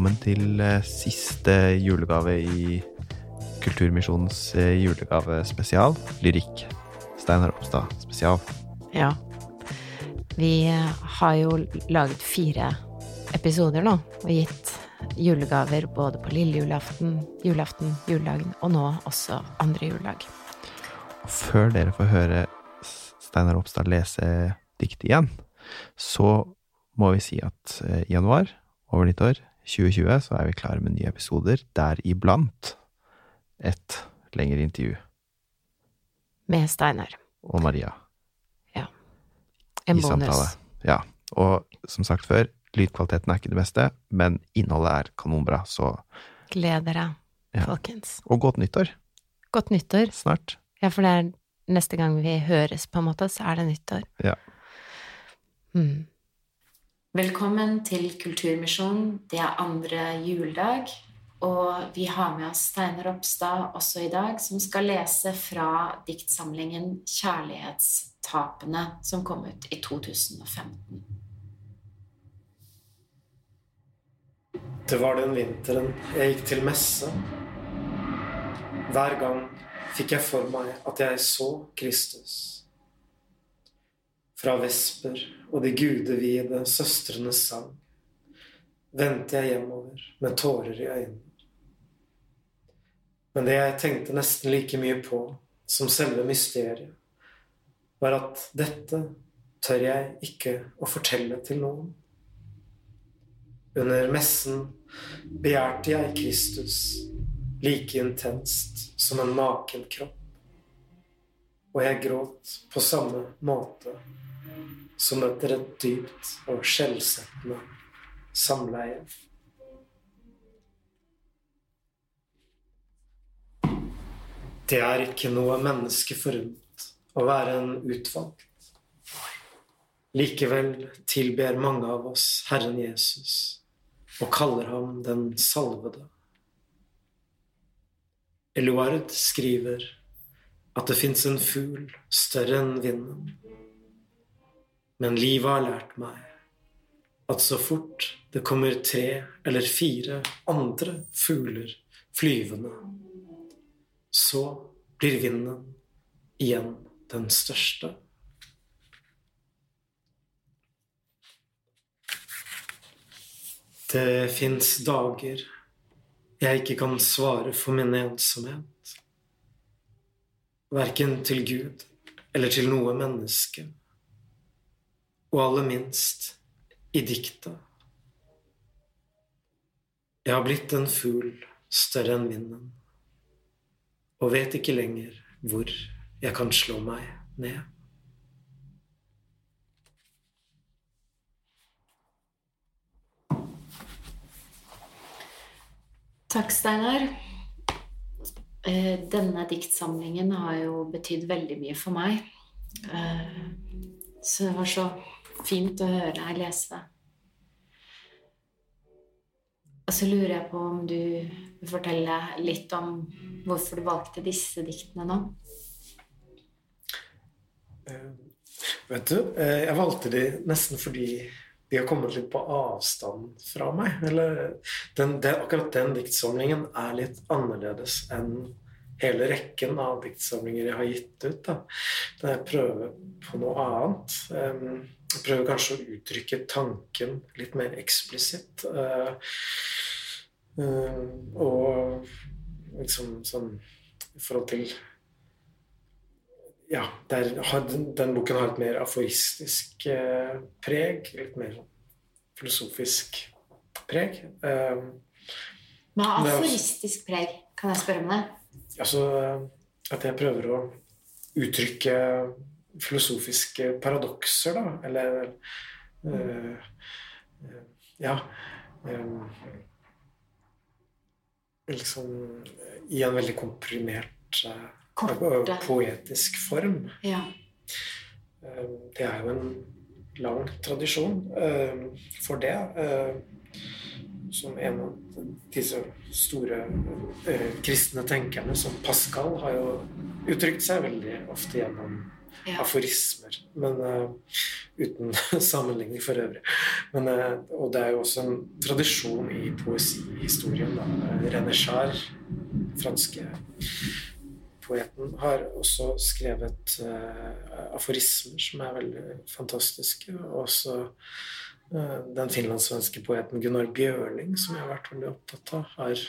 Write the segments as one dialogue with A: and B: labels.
A: velkommen til eh, siste julegave i Kulturmisjonens eh, julegavespesial, Lyrikk. Steinar Oppstad spesial.
B: Ja. Vi eh, har jo laget fire episoder nå, og gitt julegaver både på lille julaften, julaften, juledagen og nå også andre juledag.
A: Og før dere får høre Steinar Oppstad lese dikt igjen, så må vi si at januar, over nyttår 2020, så er vi klare med nye episoder, deriblant et lengre intervju.
B: Med Steinar.
A: Og Maria.
B: Ja. En
A: i
B: bonus.
A: samtale. Ja. Og som sagt før, lydkvaliteten er ikke det beste, men innholdet er kanonbra, så
B: Gled dere,
A: Ja.
B: folkens.
A: Og godt nyttår
B: Godt nyttår.
A: snart.
B: Ja, for det er neste gang vi høres, på en måte, så er det nyttår.
A: Ja.
B: Mm. Velkommen til Kulturmisjonen. Det er andre juledag, og vi har med oss Steinar Oppstad også i dag, som skal lese fra diktsamlingen 'Kjærlighetstapene', som kom ut i 2015.
C: Det var den vinteren jeg gikk til messe. Hver gang fikk jeg for meg at jeg så Kristus. Fra vesper og de gudevide søstrenes sang vendte jeg hjemover med tårer i øynene. Men det jeg tenkte nesten like mye på som selve mysteriet, var at dette tør jeg ikke å fortelle til noen. Under messen begjærte jeg Kristus like intenst som en maken kropp. Og jeg gråt på samme måte som etter et dypt og skjellsettende samleie. Det er ikke noe menneske forunt å være en utvalgt. Likevel tilber mange av oss Herren Jesus og kaller ham den salvede. Eluard skriver at det fins en fugl større enn vinden. Men livet har lært meg at så fort det kommer tre eller fire andre fugler flyvende, så blir vinden igjen den største. Det fins dager jeg ikke kan svare for min ensomhet. Verken til Gud eller til noe menneske. Og aller minst i diktet. Jeg har blitt en fugl større enn vinden, og vet ikke lenger hvor jeg kan slå meg ned.
B: Takk, Steinar. Eh, Denne diktsamlingen har jo betydd veldig mye for meg. Eh, Så det var så fint å høre deg lese. Og så lurer jeg på om du vil fortelle litt om hvorfor du valgte disse diktene nå?
C: Uh, Vet du, uh, jeg valgte de nesten fordi de har kommet litt på avstand fra meg. Eller den, den, akkurat den diktsamlingen er litt annerledes enn hele rekken av diktsamlinger jeg har gitt ut. Da. Der jeg prøver på noe annet. Jeg prøver kanskje å uttrykke tanken litt mer eksplisitt. eh, eh, Og liksom sånn i forhold til ja, der, den, den boken har et mer aforistisk eh, preg. Litt mer filosofisk preg.
B: Hva er aforistisk preg? Kan jeg spørre om det?
C: altså at jeg prøver å uttrykke filosofiske paradokser, da. Eller eh, eh, Ja. eh, liksom i en veldig komprimert poetisk form.
B: Ja.
C: Det er jo en lang tradisjon for det. Som en av disse store kristne tenkerne, som Pascal, har jo uttrykt seg veldig ofte gjennom ja. aforismer. Men uh, uten sammenligning for øvrig. Men, uh, og det er jo også en tradisjon i poesihistorien. René Char, franske poeten, har også skrevet uh, aforismer som er veldig fantastiske. Og også den finlandssvenske poeten Gunnar Bjørling, som jeg har vært veldig opptatt av, har,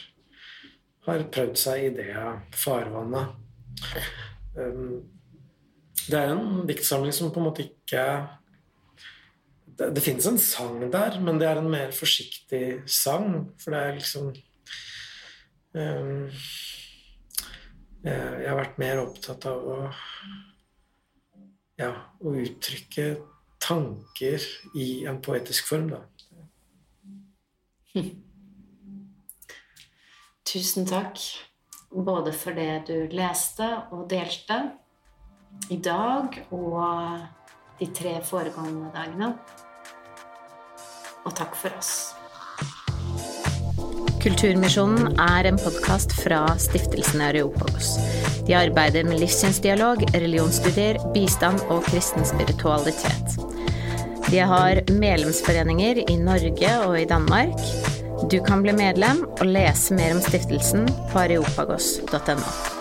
C: har prøvd seg i det farvannet. Um, det er en diktsamling som på en måte ikke Det, det fins en sang der, men det er en mer forsiktig sang, for det er liksom um, jeg, har vært mer opptatt av å ja, å uttrykke tanker i en poetisk form, da.
B: Tusen takk både for det du leste og delte i dag og de tre foregående dagene. Og takk for oss.
D: Kulturmisjonen er en podkast fra stiftelsen Areopagos. De arbeider med livssynsdialog, religionsstudier, bistand og kristen spiritualitet. De har medlemsforeninger i Norge og i Danmark. Du kan bli medlem og lese mer om stiftelsen på areopagos.no.